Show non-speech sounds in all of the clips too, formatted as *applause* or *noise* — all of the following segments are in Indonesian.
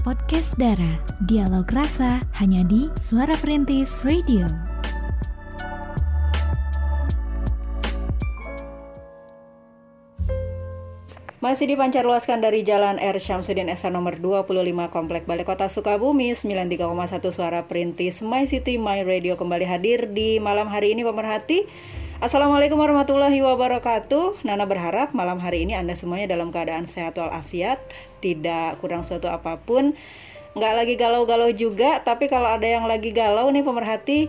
Podcast Dara, dialog rasa hanya di Suara Perintis Radio. Masih dipancar luaskan dari Jalan R. Syamsuddin Esa nomor 25 Komplek Balai Kota Sukabumi 93,1 Suara Perintis My City My Radio kembali hadir di malam hari ini pemerhati Assalamualaikum warahmatullahi wabarakatuh. Nana berharap malam hari ini Anda semuanya dalam keadaan sehat walafiat Tidak kurang suatu apa pun. Nggak lagi galau-galau juga Tapi kalau ada yang lagi galau nih pemerhati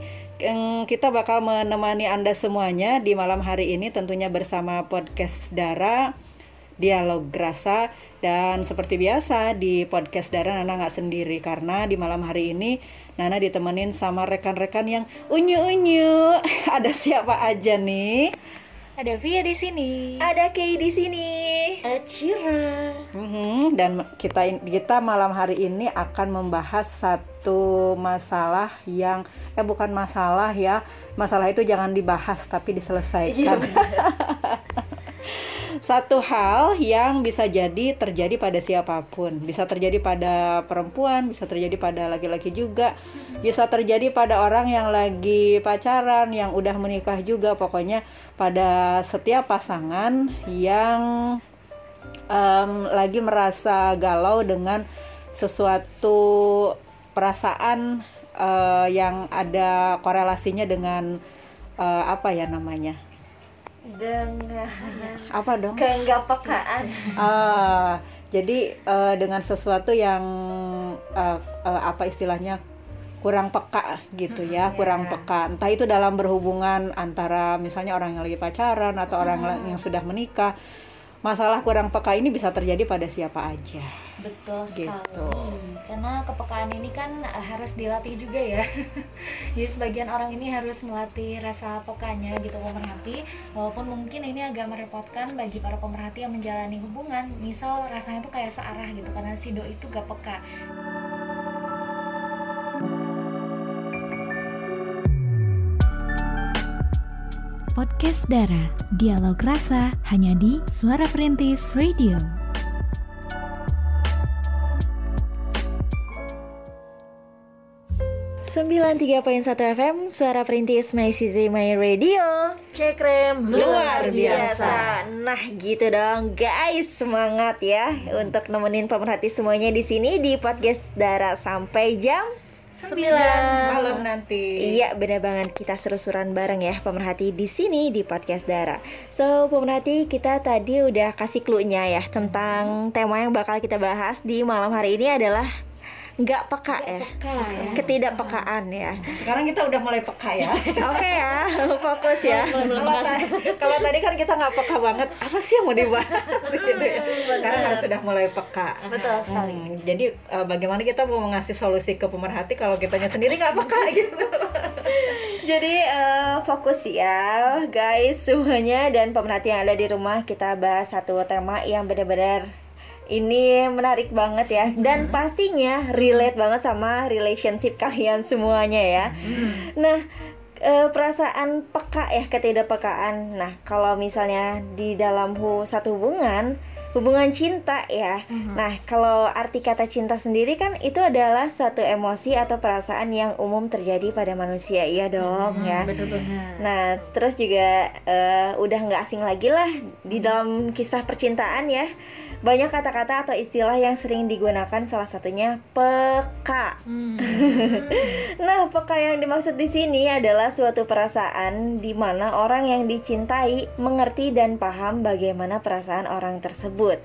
kita bakal menemani Anda semuanya di malam hari ini tentunya bersama podcast Dara dialog rasa dan seperti biasa di podcast Dara Nana nggak sendiri karena di malam hari ini Nana ditemenin sama rekan-rekan yang unyu-unyu. *laughs* Ada siapa aja nih? Ada Via di sini. Ada Kay di sini. Ada Cira. Mm-hmm. Dan kita kita malam hari ini akan membahas satu masalah yang eh bukan masalah ya. Masalah itu jangan dibahas tapi diselesaikan. Iya, *laughs* satu hal yang bisa jadi terjadi pada siapa pun. Bisa terjadi pada perempuan bisa terjadi pada laki-laki juga. Bisa terjadi pada orang yang lagi pacaran yang udah menikah juga. Pokoknya pada setiap pasangan yang um, lagi merasa galau dengan sesuatu perasaan uh, yang ada korelasinya dengan uh, apa ya namanya dengan apa dong keenggapekaan uh, jadi uh, dengan sesuatu yang uh, uh, apa istilahnya kurang peka gitu ya hmm, kurang yeah. peka entah itu dalam berhubungan antara misalnya orang yang lagi pacaran atau hmm. orang yang sudah menikah masalah kurang peka ini bisa terjadi pada siapa aja. Betul gitu. sekali. Karena kepekaan ini kan eh, harus dilatih juga ya. *laughs* Jadi sebagian orang ini harus melatih rasa pekanya gitu pemerhati. Walaupun mungkin ini agak merepotkan bagi para pemerhati yang menjalani hubungan. Misal rasanya tuh kayak searah gitu karena si do itu gak peka. Podcast Dara, dialog rasa hanya di Suara Perintis Radio. Sembilan tiga poin satu FM Suara Perintis My City My Radio Cekrem luar biasa. Nah gitu dong guys Semangat ya Untuk nemenin pemerhati semuanya di sini Di podcast Dara Sampai jam sembilan malam nanti. Iya, benar banget kita seru-seruan bareng ya pemerhati di sini di podcast Dara. So, pemerhati kita tadi udah kasih clue-nya ya tentang tema yang bakal kita bahas di malam hari ini adalah nggak peka ya? peka, ya. ketidakpekaan ya? Sekarang kita udah mulai peka ya. *laughs* Oke okay ya fokus ya. *laughs* Kalau tadi kan kita nggak peka banget apa sih yang mau dibahas? *laughs* Gitu ya. Sekarang harus sudah mulai peka. Betul sekali. hmm, jadi uh, bagaimana kita mau mengasih solusi ke pemerhati kalau kitanya sendiri nggak peka gitu? Jadi uh, fokus ya guys semuanya. Dan pemerhati yang ada di rumah kita bahas satu tema yang benar-benar ini menarik banget ya dan pastinya relate banget sama relationship kalian semuanya ya. Nah, e, perasaan peka ya ketidakpekaan. Nah, kalau misalnya di dalam hu, satu hubungan hubungan cinta ya. Mm-hmm. Nah, kalau arti kata cinta sendiri kan itu adalah satu emosi atau perasaan yang umum terjadi pada manusia, iya dong mm-hmm, ya. Betul Nah, terus juga uh, udah nggak asing lagi lah di dalam kisah percintaan ya banyak kata-kata atau istilah yang sering digunakan salah satunya peka. Hmm. *laughs* nah, peka yang dimaksud di sini adalah suatu perasaan di mana orang yang dicintai mengerti dan paham bagaimana perasaan orang tersebut.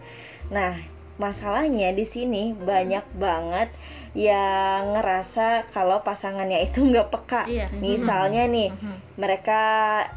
Nah, masalahnya di sini banyak banget yang ngerasa kalau pasangannya itu *laughs* nggak peka. Iya. Misalnya nih, mm -hmm. mereka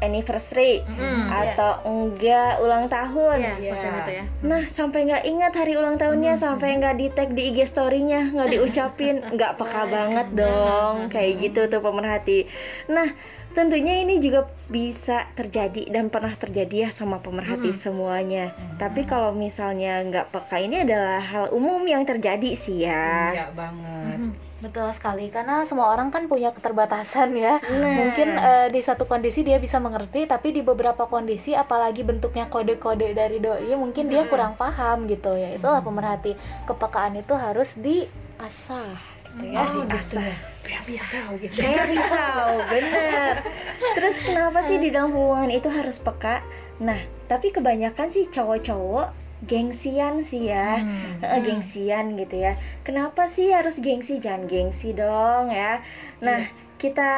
anniversary mm -hmm. atau yeah. enggak ulang tahun. Yeah, yeah. Itu ya. Nah, sampai nggak ingat hari ulang tahunnya, mm -hmm. sampai nggak di tag di IG story-nya, nggak diucapin, *laughs* nggak peka banget dong. Kayak gitu tuh pemerhati. Nah, tentunya ini juga bisa terjadi dan pernah terjadi ya sama pemerhati hmm. semuanya. Hmm. Tapi kalau misalnya nggak peka ini adalah hal umum yang terjadi sih ya. Iya banget. Hmm. Betul sekali, karena semua orang kan punya keterbatasan ya. Nah. Mungkin uh, di satu kondisi dia bisa mengerti, tapi di beberapa kondisi, apalagi bentuknya kode-kode dari doi, mungkin dia nah. kurang paham gitu ya. Itulah pemerhati. Kepekaan itu harus di asah gitu Oh, ya diasah. Kayak pisau gitu. Kayak pisau bener. Terus kenapa sih di dalam hubungan itu harus peka? Nah tapi kebanyakan sih cowok-cowok gengsian sih ya. Eh, gengsian gitu ya. Kenapa sih harus gengsi? Jangan gengsi dong ya. Nah kita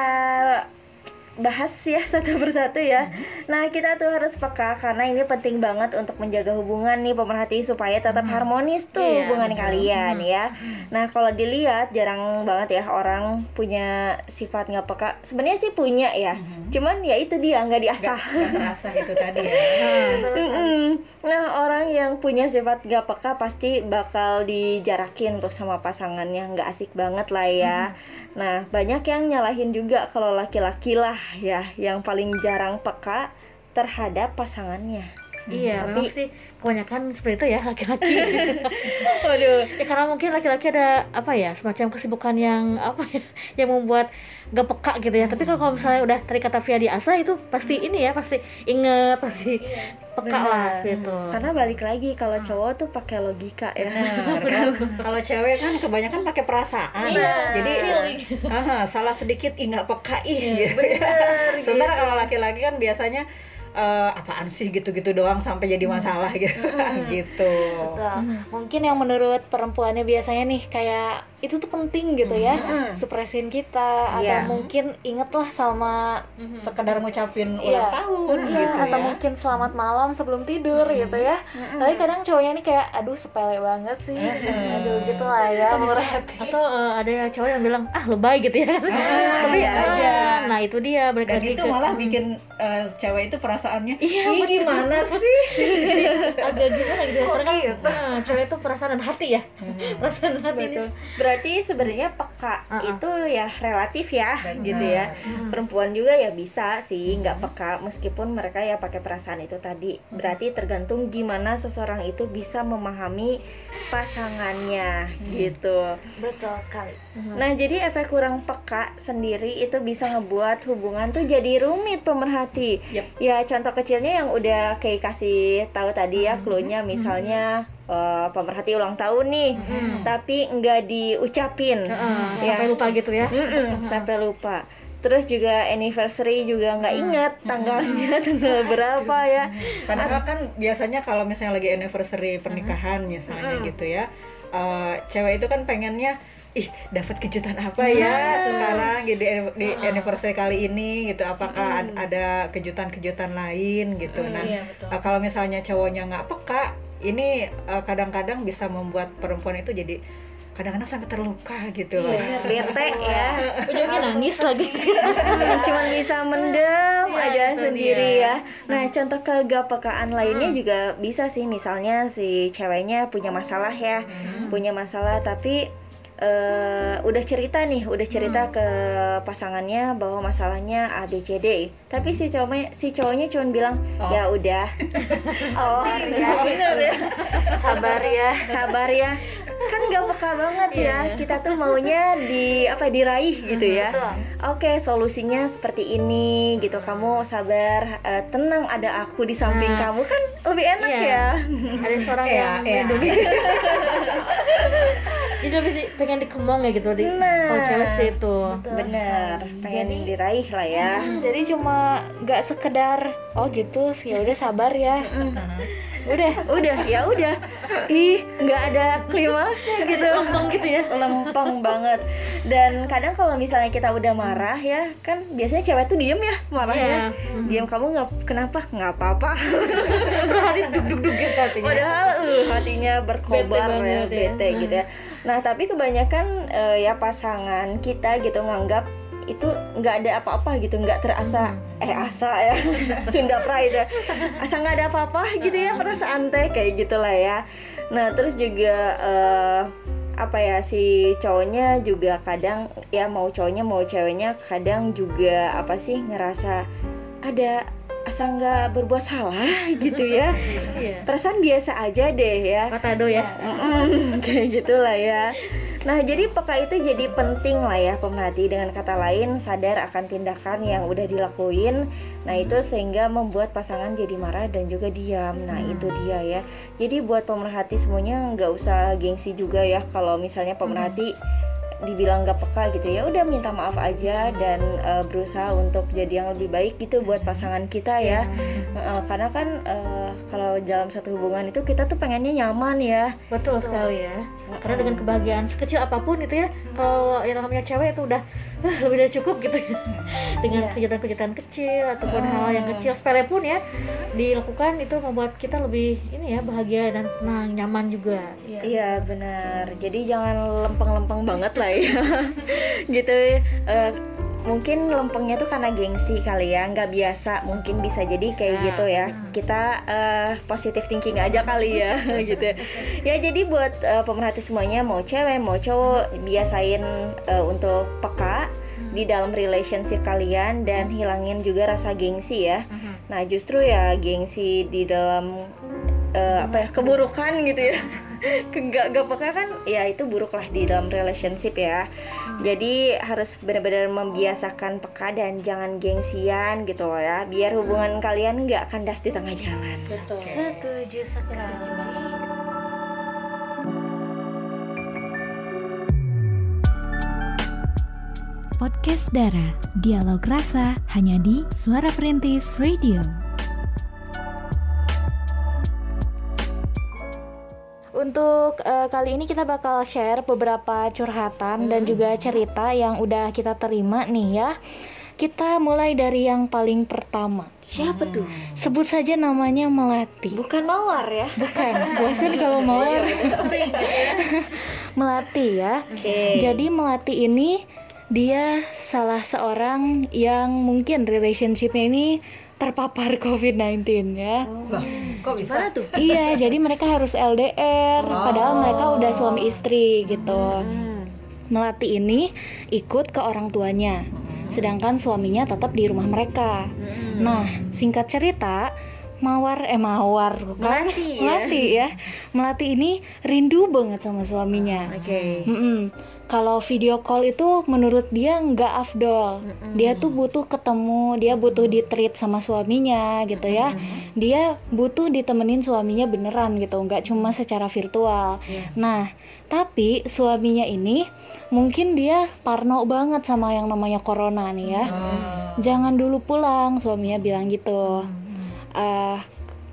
bahas ya *laughs* satu persatu ya. Nah kita tuh harus peka karena ini penting banget untuk menjaga hubungan nih pemerhati supaya tetap harmonis tuh Iya, hubungan kalian ya. Nah kalau dilihat jarang banget ya orang punya sifat nggak peka. Sebenarnya sih punya ya, cuman ya itu dia nggak diasah. Gak terasa *laughs* itu tadi ya. Nah orang yang punya sifat gak peka pasti bakal dijarakin untuk sama pasangannya nggak asik banget lah ya. Nah banyak yang nyalahin juga kalau laki-laki lah ya yang paling jarang peka terhadap pasangannya. Iya, Tapi- memang sih kebanyakan seperti itu ya laki-laki. *laughs* Waduh. ya karena mungkin laki-laki ada apa ya semacam kesibukan yang apa ya *laughs* yang membuat gak peka gitu ya. Tapi kalau misalnya udah tadi kata Via di asa itu pasti ini ya pasti inget pasti peka lah Benar. seperti itu. Karena balik lagi kalau cowok tuh pakai logika ya. *laughs* Kan? Kalau cewek kan kebanyakan pakai perasaan. Iya, Jadi haha, salah sedikit ih nggak peka ih gitu. Sementara kalau laki-laki kan biasanya eh, apaan sih gitu-gitu doang sampai jadi masalah gitu. *laughs* gitu. Betul. Mungkin yang menurut perempuannya biasanya nih kayak itu tuh penting gitu ya, supresin kita Iya. atau mungkin inget lah sama Sekedar ngucapin ulang Iya. tahun Iya, gitu atau ya. mungkin selamat malam sebelum tidur gitu ya. Tapi kadang cowoknya nih kayak aduh sepele banget sih. Aduh gitu lah ya. atau, bisa- atau eh, ada yang cowok yang bilang ah lebay gitu ya tapi iya ah, aja. nah itu dia balik Dan lagi itu ke- malah Hmm. bikin eh, cewek itu perasaannya Iya, ih gimana sih? *laughs* agak gimana gitu ya karena kan nah, cewek itu perasaan dan hati ya perasaan hati ini Betul. Berarti sebenarnya peka Uh-uh. itu ya relatif ya, Benar. gitu ya. Perempuan juga ya bisa sih nggak peka meskipun mereka ya pakai perasaan itu tadi. Berarti tergantung gimana seseorang itu bisa memahami pasangannya gitu. Betul sekali. Nah, jadi efek kurang peka sendiri itu bisa ngebuat hubungan tuh jadi rumit pemerhati. Yep. Ya contoh kecilnya yang udah kayak kasih tahu tadi ya clue-nya misalnya eh, pemerhati ulang tahun nih, tapi nggak diucapin. Heeh, Ya. sampai lupa gitu ya. Mm-mm, sampai lupa. Terus juga anniversary juga nggak inget tanggalnya *laughs* tanggal berapa ya. Padahal kan biasanya kalau misalnya lagi anniversary pernikahan misalnya gitu ya, eh, cewek itu kan pengennya ih dapat kejutan apa ya sekarang gitu di, di anniversary kali ini gitu? Apakah ad- ada kejutan-kejutan lain gitu? Nah iya, betul. eh, kalau misalnya cowoknya nggak peka ini eh, kadang-kadang bisa membuat perempuan itu jadi kadang-kadang sampai terluka gitu loh Bete ya. *laughs* ujungnya nangis lagi Hmm, *laughs* cuman bisa mendem Iya, aja sendiri dia. ya. Nah, contoh kegapekaan lainnya juga bisa sih misalnya si ceweknya punya masalah ya. Punya masalah tapi eh, udah cerita nih, udah cerita ke pasangannya bahwa masalahnya A B C D. Tapi si cowoknya si cowoknya cuman bilang, "Ya udah." oh, *laughs* bener ya. Sabar ya. Sabar ya. Kan gak peka banget ya. Kita tuh maunya di apa diraih gitu ya. Oke, solusinya seperti ini gitu. Kamu sabar, eh, tenang ada aku di samping Nah. kamu kan lebih enak Iya. ya. ada seorang Iya, yang iya. melindungi *laughs* jadi lebih pengen dikemong ya gitu di Nah. kalau cewek seperti itu Bener, pengen Jadi- diraih lah ya. Hmm, jadi cuma nggak sekedar oh gitu ya udah sabar ya. *laughs* Udah. Udah, ya udah. Ih, nggak ada klimaksnya gitu. lempeng gitu ya lempeng banget dan kadang kalau misalnya kita udah marah ya kan biasanya cewek tuh diem ya marahnya Iya. diem kamu nggak kenapa nggak apa-apa *laughs* berhari duk duk duk gitu hatinya padahal uh, hatinya berkobar Bete ya, banget ya. bete gitu ya nah tapi kebanyakan eh, ya pasangan kita gitu nganggap itu nggak ada apa-apa gitu nggak terasa eh asa ya. *laughs* Sunda Pride ya. Asa nggak ada apa-apa gitu ya perasaan teh kayak gitulah ya. Nah terus juga eh, apa ya si cowoknya juga kadang ya mau cowoknya mau ceweknya kadang juga apa sih ngerasa ada asa nggak berbuat salah *laughs* gitu ya. Iya. Perasaan biasa aja deh ya. Patado ya. Mm-mm, *laughs* kayak gitulah ya Nah, jadi peka itu jadi penting lah ya pemerhati dengan kata lain sadar akan tindakan yang udah dilakuin. Nah, itu sehingga membuat pasangan jadi marah dan juga diam. Nah, itu dia ya. Jadi buat pemerhati semuanya nggak usah gengsi juga ya kalau misalnya pemerhati dibilang gak peka gitu ya udah minta maaf aja dan uh, berusaha untuk jadi yang lebih baik gitu buat pasangan kita ya. Uh, karena kan uh, kalau dalam satu hubungan itu kita tuh pengennya nyaman ya. Betul sekali ya. Karena dengan kebahagiaan sekecil apa pun itu ya kalau yang namanya cewek itu udah *laughs* lebih dari cukup gitu ya. *laughs* Dengan kegiatan-kegiatan kecil ataupun hal yang kecil. Sepele pun ya dilakukan itu membuat kita lebih ini ya bahagia dan tenang nyaman juga. Iya. Benar. Jadi jangan lempeng-lempeng banget lah ya. *laughs* Gitu uh, mungkin lempengnya tuh karena gengsi kali ya nggak biasa mungkin bisa jadi kayak Nah, gitu ya. Kita uh, positive thinking aja kali ya *laughs* *laughs* gitu. Ya jadi buat uh, pemerhati semuanya mau cewek mau cowok biasain uh, untuk peka di dalam relationship kalian dan hilangin juga rasa gengsi ya. Nah justru ya gengsi di dalam uh, apa ya keburukan gitu ya *laughs* gak, gak peka kan ya itu buruk lah di dalam relationship ya. Jadi harus benar-benar membiasakan peka dan jangan gengsian gitu loh ya. Biar hubungan kalian nggak kandas di tengah jalan. Betul. Setuju sekali. Podcast Dara, dialog rasa hanya di Suara Perintis Radio. Untuk eh, kali ini kita bakal share beberapa curhatan dan juga cerita yang udah kita terima nih ya. Kita mulai dari yang paling pertama. siapa tuh Sebut saja namanya Melati. bukan mawar ya Bukan, *laughs* bosan kalau mawar. *laughs* Melati ya. oke Jadi Melati ini dia salah seorang yang mungkin relationshipnya ini terpapar COVID-19 ya. Kok bisa? tuh? Iya, jadi mereka harus LDR, padahal mereka udah suami istri gitu. Melati ini ikut ke orang tuanya, sedangkan suaminya tetap di rumah mereka. Nah, singkat cerita, Mawar eh Mawar bukan Melati ya. Melati ya. Melati ini rindu banget sama suaminya. oke Mm-mm. Kalau video call itu menurut dia nggak afdol. Dia tuh butuh ketemu, dia butuh di treat sama suaminya gitu ya. Dia butuh ditemenin suaminya beneran gitu, nggak cuma secara virtual. Nah, tapi suaminya ini mungkin dia parno banget sama yang namanya corona nih ya. Jangan dulu pulang, suaminya bilang gitu. Eh,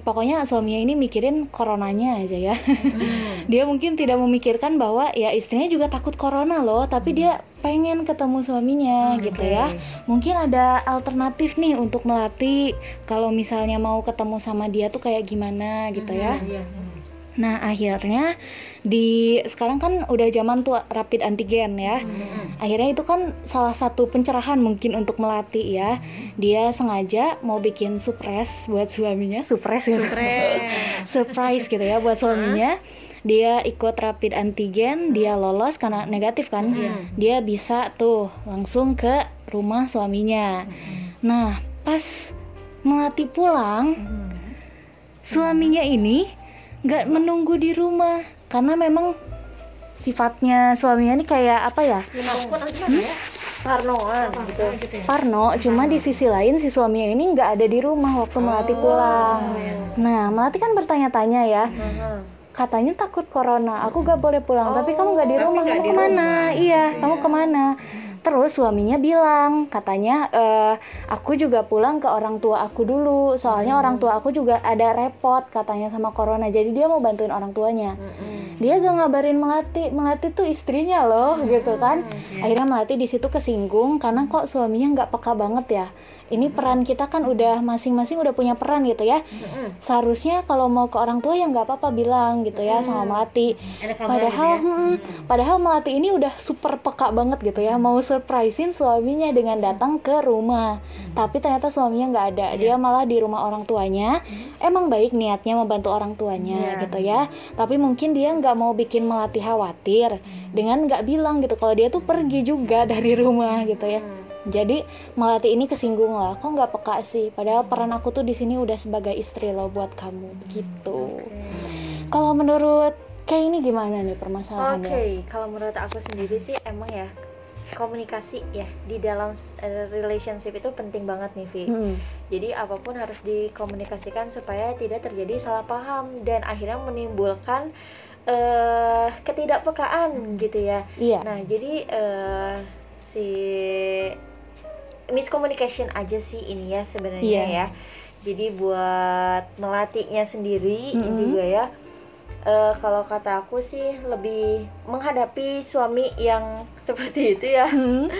pokoknya suaminya ini mikirin coronanya aja ya. *laughs* dia mungkin tidak memikirkan bahwa ya istrinya juga takut corona loh, tapi dia pengen ketemu suaminya gitu ya. Mungkin ada alternatif nih untuk melatih kalau misalnya mau ketemu sama dia tuh kayak gimana gitu ya. Nah, akhirnya di sekarang kan udah zaman tuh rapid antigen ya. Akhirnya itu kan salah satu pencerahan mungkin untuk melatih ya. Dia sengaja mau bikin surprise buat suaminya, surprise gitu. Surprise *laughs* gitu ya buat suaminya. Dia ikut rapid antigen, dia lolos karena negatif kan. Dia bisa tuh langsung ke rumah suaminya. Nah, pas melatih pulang, suaminya ini nggak menunggu di rumah. Karena memang sifatnya suaminya ini kayak apa ya? Parnoan. Gitu Parno cuma di sisi lain si suaminya ini nggak ada di rumah waktu Melati pulang. Nah Melati kan bertanya-tanya ya. Katanya takut corona. Aku gak boleh pulang tapi kamu nggak di rumah. kamu ke mana? iya. kamu ke mana terus suaminya bilang katanya "Eh, aku juga pulang ke orang tua aku dulu. Soalnya orang tua aku juga ada repot katanya sama corona. Jadi dia mau bantuin orang tuanya. Dia gak ngabarin melati. Melati tuh istrinya loh gitu kan. akhirnya melati di situ kesinggung karena kok suaminya nggak peka banget ya. Ini peran kita kan udah masing-masing udah punya peran gitu ya. Seharusnya kalau mau ke orang tua ya nggak apa-apa bilang gitu ya sama melati. Padahal hmm, padahal melati ini udah super peka banget gitu ya. Mau surprisein suaminya dengan datang ke rumah. Tapi ternyata suaminya nggak ada. Dia malah di rumah orang tuanya. Emang baik niatnya membantu orang tuanya gitu ya. Tapi mungkin dia nggak mau bikin melati khawatir dengan nggak bilang gitu. Kalau dia tuh pergi juga dari rumah gitu ya. Jadi melati ini kesinggung lah. Kok nggak peka sih? Padahal peran aku tuh di sini udah sebagai istri loh buat kamu. Gitu. kalau menurut kayak ini gimana nih Oke, permasalahannya kalau menurut aku sendiri sih emang ya komunikasi ya di dalam eh, relationship itu penting banget nih Vi. Hmm. Jadi apa pun harus dikomunikasikan supaya tidak terjadi salah paham dan akhirnya menimbulkan eh ketidakpekaan gitu ya. iya Nah, jadi eh si miscommunication aja sih ini ya sebenarnya Iya. ya. Jadi buat melatihnya sendiri Mm-mm. juga ya. Eh, kalau kata aku sih lebih menghadapi suami yang *laughs* seperti itu ya. Hmm. *laughs*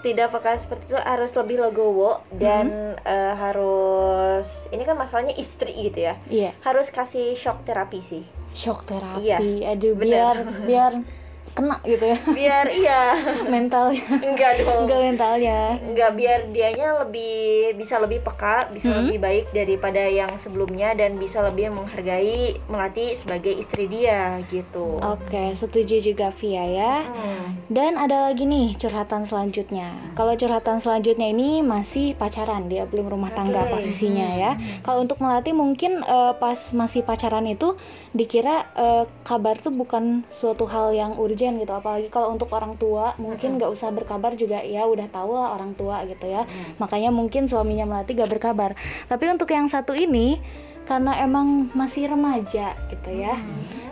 Tidak peka seperti itu harus lebih legowo dan eh, harus ini kan masalahnya istri gitu ya. iya Harus kasih shock terapi sih. shock terapi Iya, aduh bener. biar biar *laughs* kena gitu ya. Biar iya, *laughs* mentalnya. Enggak dong. enggak mentalnya. Nggak biar dianya lebih bisa lebih peka bisa Hmm. lebih baik daripada yang sebelumnya dan bisa lebih menghargai melati sebagai istri dia gitu. Oke setuju juga Via ya. Hmm. dan ada lagi nih curhatan selanjutnya. Kalau curhatan selanjutnya ini masih pacaran dia belum rumah tangga Oke. posisinya ya. Kalau untuk melati mungkin eh, pas masih pacaran itu dikira eh, kabar tuh bukan suatu hal yang urgent gitu apalagi kalau untuk orang tua mungkin nggak usah berkabar juga ya udah tahu lah orang tua gitu ya. Makanya mungkin suaminya melati gak berkabar. Tapi untuk yang satu ini karena emang masih remaja gitu ya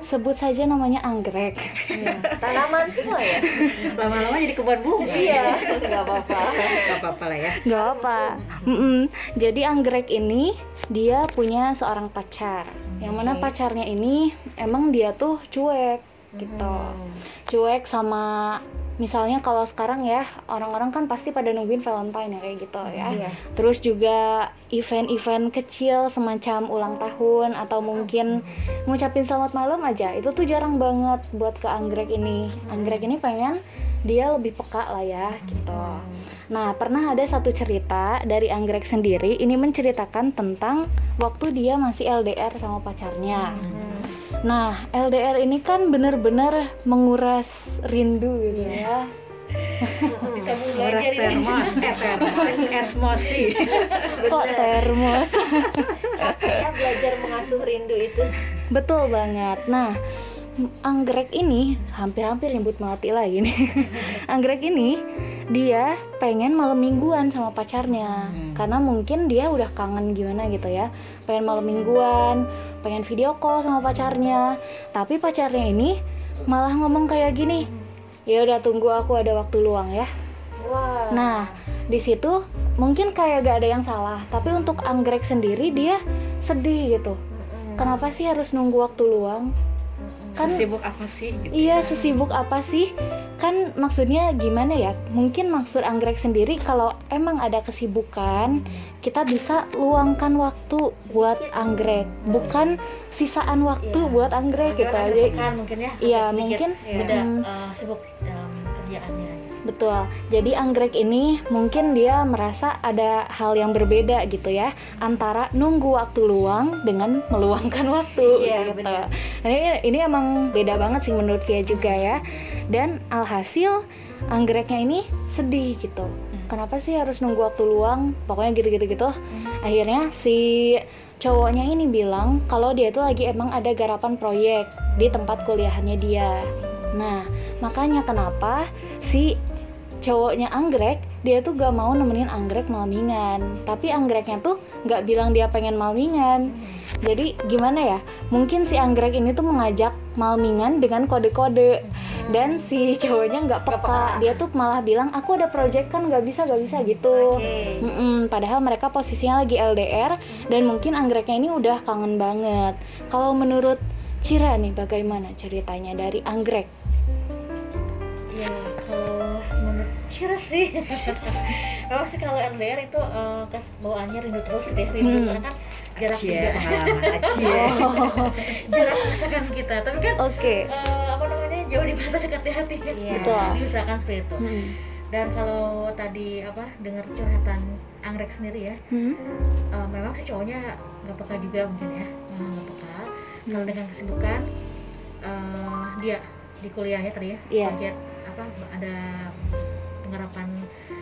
sebut saja namanya anggrek. Iya. tanaman semua ya? Lama-lama jadi kebun bunga. iya nggak apa-apa. Gak apa-apa lah ya. nggak apa. Mm-mm. jadi anggrek ini dia punya seorang pacar. Yang mana pacarnya ini emang dia tuh cuek gitu. Cuek sama misalnya kalau sekarang ya orang-orang kan pasti pada nungguin Valentine ya kayak gitu ya. Iya. terus juga event-event kecil semacam ulang tahun atau mungkin ngucapin selamat malam aja itu tuh jarang banget buat ke anggrek ini. Anggrek ini pengen dia lebih peka lah ya gitu. Nah pernah ada satu cerita dari anggrek sendiri ini menceritakan tentang waktu dia masih LDR sama pacarnya nah LDR ini kan bener-bener menguras rindu gitu ya *laughs* Horas termos, *laughs* eh termos, esmosi. kok termos capeknya belajar mengasuh rindu itu Betul banget. Nah, anggrek ini hampir-hampir nyebut melati lagi nih. *laughs* anggrek ini dia pengen malam mingguan sama pacarnya Hmm. karena mungkin dia udah kangen gimana gitu ya. Pengen malam mingguan, pengen video call sama pacarnya. Tapi pacarnya ini malah ngomong kayak gini. Ya udah tunggu aku ada waktu luang ya. wah Nah, di situ mungkin kayak gak ada yang salah, tapi untuk anggrek sendiri dia sedih gitu. Mm-mm. Kenapa sih harus nunggu waktu luang? Kan Sesibuk apa sih? Gitu. iya sesibuk apa sih? Kan maksudnya gimana ya? Mungkin maksud anggrek sendiri kalau emang ada kesibukan, kita bisa luangkan waktu buat anggrek, bukan sisaan waktu Iya. buat anggrek gitu Agar aja. pekan mungkin ya Iya, mungkin, beda mm. eh, sibuk dalam kerjaannya Betul. Jadi anggrek ini mungkin dia merasa ada hal yang berbeda gitu ya antara nunggu waktu luang dengan meluangkan *laughs* waktu Iya, gitu. benar. Nah, ini ini emang beda banget sih menurut Via juga ya. Dan alhasil anggreknya ini sedih gitu. Kenapa sih harus nunggu waktu luang? Pokoknya gitu-gitu gitu. Akhirnya si cowoknya ini bilang kalau dia tuh lagi emang ada garapan proyek di tempat kuliahannya dia. Nah, makanya kenapa si cowoknya anggrek dia tuh gak mau nemenin anggrek malmingan. Tapi anggreknya tuh gak bilang dia pengen malmingan. Jadi gimana ya mungkin si anggrek ini tuh mengajak malmingan dengan kode-kode. Dan si cowoknya nggak peka. dia tuh malah bilang aku ada project kan nggak bisa nggak bisa gitu. Padahal mereka posisinya lagi LDR dan mungkin anggreknya ini udah kangen banget. Kalau menurut Cira nih bagaimana ceritanya dari anggrek? Ya Cira sih *laughs* memang sih kalau LDR itu kes- bawaannya rindu terus deh rindu Hmm. karena kan jarak Cie, juga *laughs* acie. jarak misalkan kita tapi kan oke eh, apa namanya jauh di mata dekat di hati Iya. Betul. misalkan seperti itu Mm. dan kalau tadi apa dengar curhatan anggrek sendiri ya Hmm? eh, memang sih cowoknya nggak peka juga mungkin ya nggak peka kalau dengan kesibukan eh, dia di kuliahnya tadi ya project apa ada penggarapan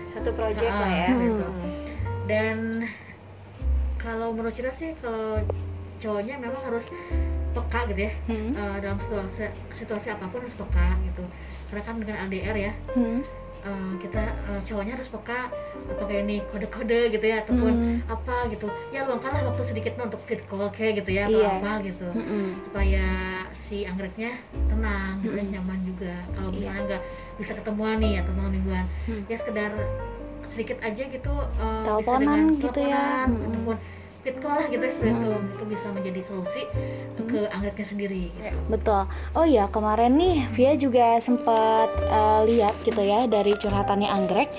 satu project Ah, lah ya seperti itu. Hmm. dan kalau menurut kita sih kalau cowoknya memang harus peka gitu ya Hmm. Eh, dalam situasi situasi apa pun harus peka gitu karena kan dengan LDR ya Hmm. Eh, kita eh, cowoknya harus peka apakah ini kode-kode gitu ya ataupun Hmm. apa gitu ya luangkanlah waktu sedikit untuk fit call kayak gitu ya atau Iya. apa gitu Mm-mm. supaya si anggreknya tenang gitu nyaman juga kalau Iya. misalnya nggak bisa ketemuan nih atau malam mingguan Hmm. ya sekedar sedikit aja gitu bisa Teleponan dengan gitu ya. teleponan, Mm-mm. ataupun fit call lah gitu ya seperti itu bisa menjadi solusi ke anggreknya sendiri gitu. Betul. Oh iya, kemarin nih Via juga sempat eh, lihat gitu ya dari curhatannya Anggrek,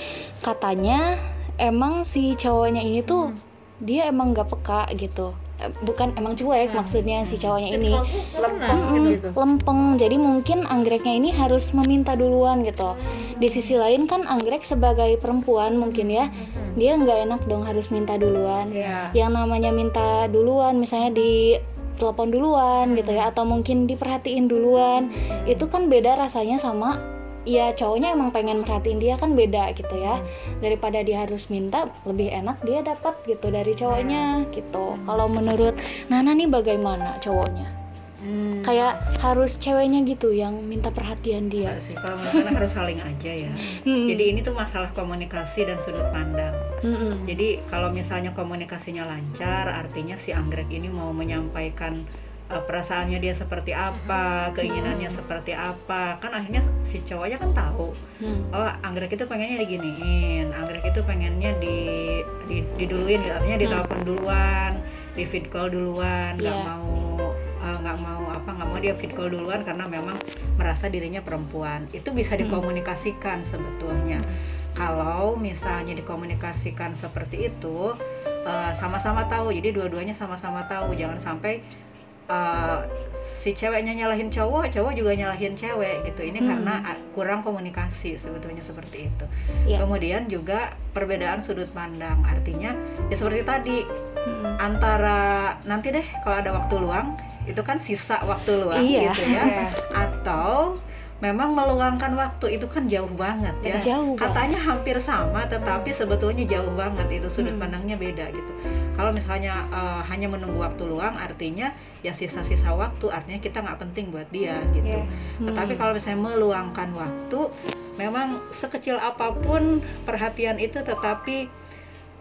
katanya emang si cowoknya ini tuh dia emang gak peka gitu. Eh, Bukan emang cuek Hmm. maksudnya si cowoknya Fit ini. Mm-mm, gitu. lempeng. Jadi mungkin anggreknya ini harus meminta duluan gitu. Di sisi lain kan anggrek sebagai perempuan mungkin ya, Mhm. dia nggak enak dong harus minta duluan. Iya. Yang namanya minta duluan, misalnya di telepon duluan gitu ya, atau mungkin diperhatiin duluan, itu kan beda rasanya sama ya cowoknya emang pengen merhatiin dia kan beda gitu ya daripada dia harus minta lebih enak dia dapat gitu dari cowoknya gitu kalau menurut Nana nih bagaimana cowoknya Hmm. kayak harus ceweknya gitu yang minta perhatian dia sih, kalau menurut harus saling aja ya. Hmm. Jadi ini tuh masalah komunikasi dan sudut pandang. Mm-mm. Jadi kalau misalnya komunikasinya lancar, artinya si anggrek ini mau menyampaikan uh, perasaannya dia seperti apa, keinginannya seperti apa. Kan akhirnya si cowoknya kan tahu, Hmm. oh anggrek itu pengennya diginiin, anggrek itu pengennya di, di diduluin, artinya ditelepon duluan, di feed call duluan, nggak Iya. mau uh, nggak mau apa nggak mau dia feed call duluan karena memang merasa dirinya perempuan. Itu bisa Hmm. dikomunikasikan sebetulnya kalau misalnya dikomunikasikan seperti itu eh, sama-sama tahu jadi dua-duanya sama-sama tahu jangan sampai eh, si ceweknya nyalahin cowok cowok juga nyalahin cewek gitu ini Hmm. karena kurang komunikasi sebetulnya seperti itu Iya. kemudian juga perbedaan sudut pandang artinya ya seperti tadi Mm-mm. antara nanti deh kalau ada waktu luang itu kan sisa waktu luang Iya. gitu ya *laughs* atau memang meluangkan waktu itu kan jauh banget ya jauh katanya hampir sama tetapi sebetulnya jauh banget itu sudut Hmm. pandangnya beda gitu kalau misalnya eh, hanya menunggu waktu luang artinya ya sisa-sisa waktu artinya kita nggak penting buat dia gitu Iya. tetapi Hmm. kalau misalnya meluangkan waktu memang sekecil apa pun perhatian itu tetapi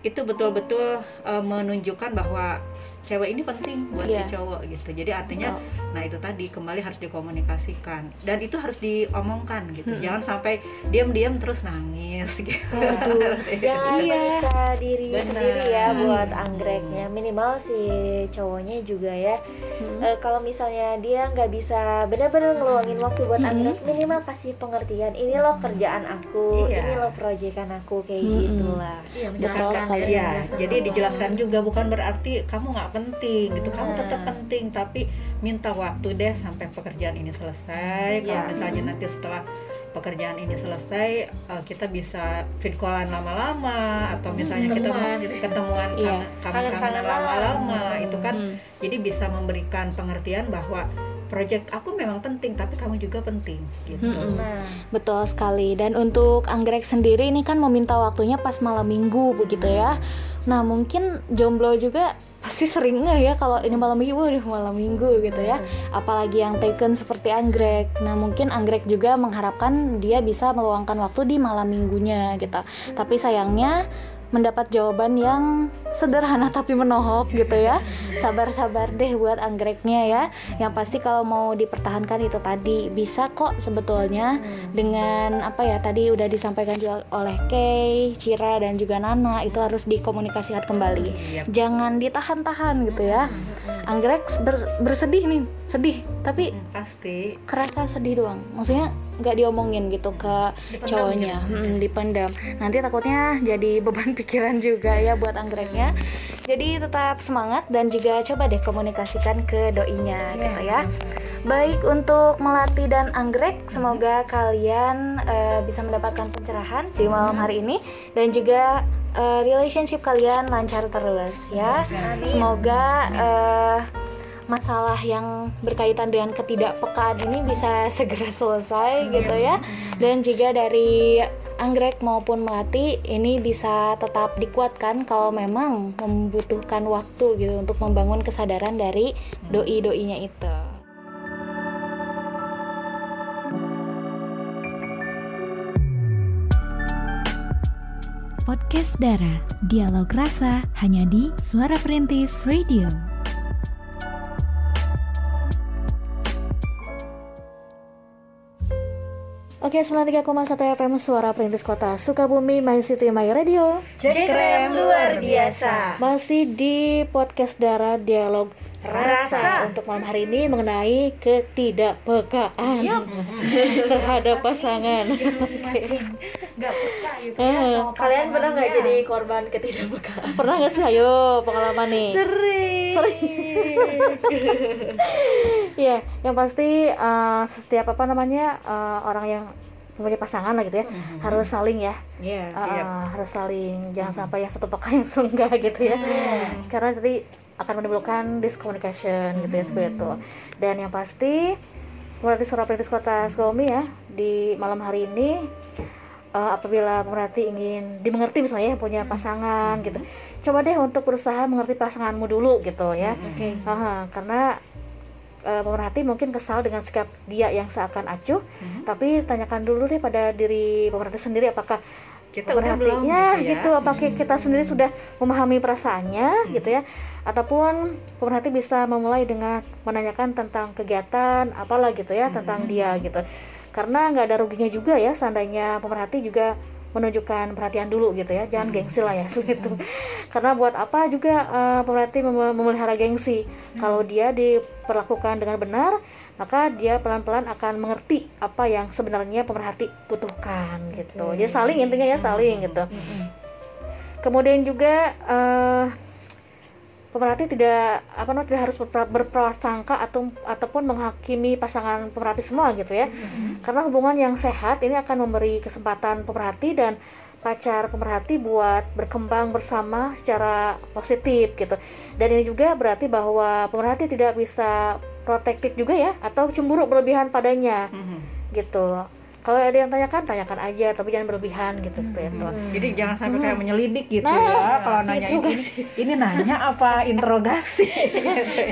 itu betul-betul eh, menunjukkan bahwa cewek ini penting buat Iya. si cowok gitu jadi artinya Betul. Nah itu tadi kembali harus dikomunikasikan dan itu harus diomongkan gitu. Hmm. Jangan sampai diam-diam terus nangis *laughs* gitu. Waduh, jangan Iya. menyiksa diri Benar. sendiri ya Hmm. buat anggreknya. Minimal si cowoknya juga ya. Hmm. Eh, kalau misalnya dia nggak bisa benar-benar ngeluangin waktu buat Hmm. anggrek, minimal kasih pengertian. Ini loh kerjaan aku, Iya. ini loh proyekan aku kayak Hmm. gitulah. Iya, menjelaskan. Ya, Ya, jadi dijelaskan juga bukan berarti kamu nggak penting gitu. Kamu Nah. tetap penting tapi minta waktu deh sampai pekerjaan ini selesai. Kalau Iya. misalnya nanti setelah pekerjaan ini selesai eh, kita bisa callan lama-lama atau misalnya kita mau Ketemuan gitu. ketemuan Iya. kangen- kangen-kangenan Kangen-kangenan. lama-lama itu kan Hmm. jadi bisa memberikan pengertian bahwa project aku memang penting tapi kamu juga penting gitu Mm-mm. Nah, Betul sekali. Dan untuk anggrek sendiri ini kan meminta waktunya pas malam minggu begitu ya. Nah mungkin jomblo juga pasti sering nggak ya kalau ini malam minggu, waduh malam minggu gitu ya. Apalagi yang taken seperti anggrek. Nah mungkin anggrek juga mengharapkan dia bisa meluangkan waktu di malam minggunya gitu. Tapi sayangnya mendapat jawaban yang sederhana tapi menohok gitu ya. Sabar-sabar deh buat anggreknya ya. Yang pasti kalau mau dipertahankan itu tadi bisa kok sebetulnya dengan apa ya tadi udah disampaikan juga oleh Kay, Cira dan juga Nana itu harus dikomunikasikan kembali. Iya. Jangan ditahan-tahan gitu ya. Anggrek ber- bersedih nih, sedih, tapi Mm, pasti kerasa sedih doang. Maksudnya nggak diomongin gitu ke Dipendam cowoknya, gitu. Mm, dipendam. Nanti takutnya jadi beban *laughs* pikiran juga ya buat anggreknya. Jadi tetap semangat dan juga coba deh komunikasikan ke doinya Iya, gitu ya. Baik untuk Melati dan Anggrek, semoga kalian eh, bisa mendapatkan pencerahan di malam hari ini dan juga eh, relationship kalian lancar terus ya. Semoga eh, masalah yang berkaitan dengan ketidakpekaan ini bisa *laughs* segera selesai iya. gitu ya dan juga dari anggrek maupun melati ini bisa tetap dikuatkan kalau memang membutuhkan waktu gitu untuk membangun kesadaran dari doi-doinya itu. Podcast Dara, dialog rasa hanya di Suara Perintis Radio. Oke, 93,1 FM Suara Perintis Kota Sukabumi, My City, My Radio. Cekrem luar biasa. Masih di podcast Dara Dialog Rasa untuk malam hari ini mengenai ketidakpekaan *laughs* terhadap pasangan. masih *laughs* nggak peka gitu ya Eh, sama Kalian pernah nggak jadi korban ketidakpekaan? Pernah nggak sih? Ayo pengalaman nih. Sering. *laughs* Iya, yang pasti eh, setiap apa namanya eh, orang yang punya pasangan lah gitu ya harus saling ya Iya, Eh, iya. eh, harus saling jangan sampai yang satu peka yang enggak gitu ya karena nanti akan menimbulkan discommunication gitu ya seperti itu. Dan yang pasti pemerhati suara perintis kota Sukabumi ya di malam hari ini eh, apabila pemerhati ingin dimengerti misalnya yang punya pasangan gitu coba deh untuk berusaha mengerti pasanganmu dulu gitu ya. Oke. Aha, karena eh, pemerhati mungkin kesal dengan sikap dia yang seakan acuh, tapi tanyakan dulu deh pada diri pemerhati sendiri apakah Kita udah belum? Ya gitu ya? gitu, apakah kita sendiri sudah memahami perasaannya gitu ya, ataupun pemerhati bisa memulai dengan menanyakan tentang kegiatan apalah gitu ya tentang dia gitu, karena nggak ada ruginya juga ya seandainya pemerhati juga menunjukkan perhatian dulu gitu ya. Jangan gengsi lah ya *laughs* gitu. Karena buat apa juga eh, pemerhati mem- memelihara gengsi? Kalau dia diperlakukan dengan benar maka dia pelan-pelan akan mengerti apa yang sebenarnya pemerhati butuhkan gitu. Jadi saling intinya ya saling gitu. Kemudian juga eh, pemerhati tidak apa namanya tidak harus berpra- berprasangka atau ataupun menghakimi pasangan pemerhati semua gitu ya. Karena hubungan yang sehat ini akan memberi kesempatan pemerhati dan pacar pemerhati buat berkembang bersama secara positif gitu. Dan ini juga berarti bahwa pemerhati tidak bisa protektif juga ya atau cemburu berlebihan padanya. Mhm. gitu. Kalau ada yang tanyakan tanyakan aja tapi jangan berlebihan gitu seperti itu Jadi jangan sampai kayak menyelidik gitu Nah, ya. Kalau nanya ini, ini nanya apa *laughs* interogasi?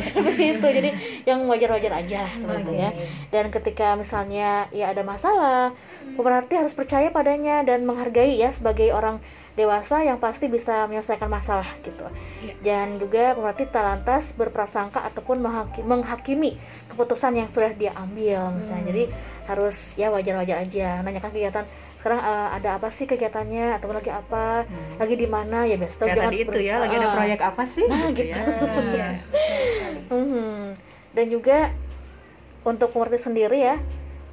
seperti itu. Jadi yang wajar-wajar aja seperti itu ya dan ketika misalnya ya ada masalah pemerhati harus percaya padanya dan menghargai ya sebagai orang dewasa yang pasti bisa menyelesaikan masalah gitu dan juga pemerhati tak lantas berprasangka ataupun menghaki- menghakimi keputusan yang sudah dia ambil misalnya jadi harus ya wajar-wajar aja nanyakan kegiatan sekarang eh, ada apa sih kegiatannya atau lagi apa lagi di mana ya biasa jangan tadi itu ya, lagi ada Ah. proyek apa sih? Nah, gitu gitu. ya. Iya. Mhm. Dan juga untuk pemerhati sendiri ya,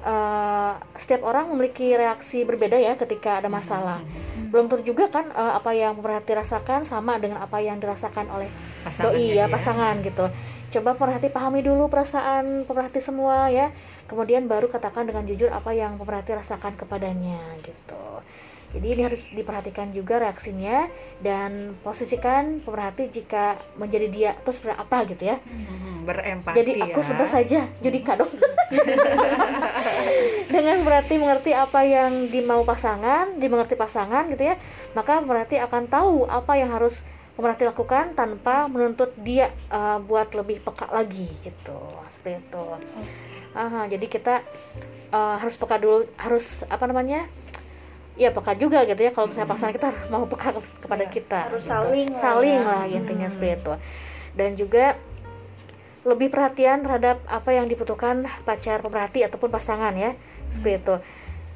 eh, setiap orang memiliki reaksi berbeda ya ketika ada masalah. Belum tentu juga kan eh, apa yang pemerhati rasakan sama dengan apa yang dirasakan oleh Pasangannya doi ya dia. pasangan gitu. Coba pemerhati pahami dulu perasaan pemerhati semua ya. Kemudian baru katakan dengan jujur apa yang pemerhati rasakan kepadanya gitu. Jadi ini harus diperhatikan juga reaksinya dan posisikan pemerhati jika menjadi dia terus seperti apa gitu ya. Mhm, Berempati Jadi aku ya. sebut saja Judika dong. *laughs* Dengan berarti mengerti apa yang dimau pasangan, dimengerti pasangan gitu ya, maka berarti akan tahu apa yang harus pemerhati lakukan tanpa menuntut dia eh, buat lebih peka lagi gitu. Seperti itu. Aha, jadi kita eh, harus peka dulu, harus apa namanya? Ya peka juga gitu ya kalau misalnya pasangan kita *laughs* mau peka ke- kepada kita. harus gitu. saling lah saling ya. lah intinya seperti itu. Dan juga lebih perhatian terhadap apa yang dibutuhkan pacar pemerhati ataupun pasangan ya seperti itu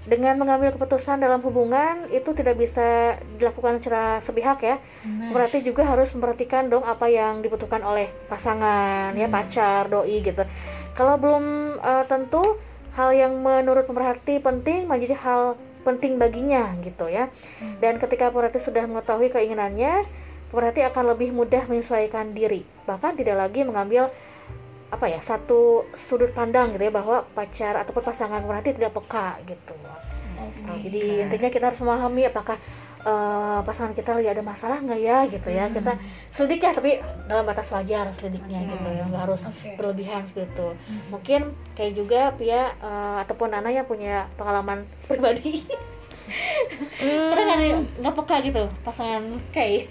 dengan mengambil keputusan dalam hubungan itu tidak bisa dilakukan secara sepihak ya berarti juga harus memperhatikan dong apa yang dibutuhkan oleh pasangan ya pacar doi gitu kalau belum eh, tentu hal yang menurut pemerhati penting menjadi hal penting baginya gitu ya. Dan ketika pemerhati sudah mengetahui keinginannya pemerhati akan lebih mudah menyesuaikan diri. Bahkan tidak lagi mengambil apa ya satu sudut pandang gitu ya bahwa pacar ataupun pasangan pemerhati tidak peka gitu. Nah, jadi intinya kita harus memahami apakah eh, pasangan kita lagi ada masalah nggak ya gitu ya. Kita selidik ya tapi dalam batas wajar selidiknya gitu ya. Nggak harus Oke. berlebihan seperti itu mungkin kayak juga Pia eh, ataupun Nana yang punya pengalaman *laughs* pribadi. Pernah nggak nih nggak peka gitu pasangan kayak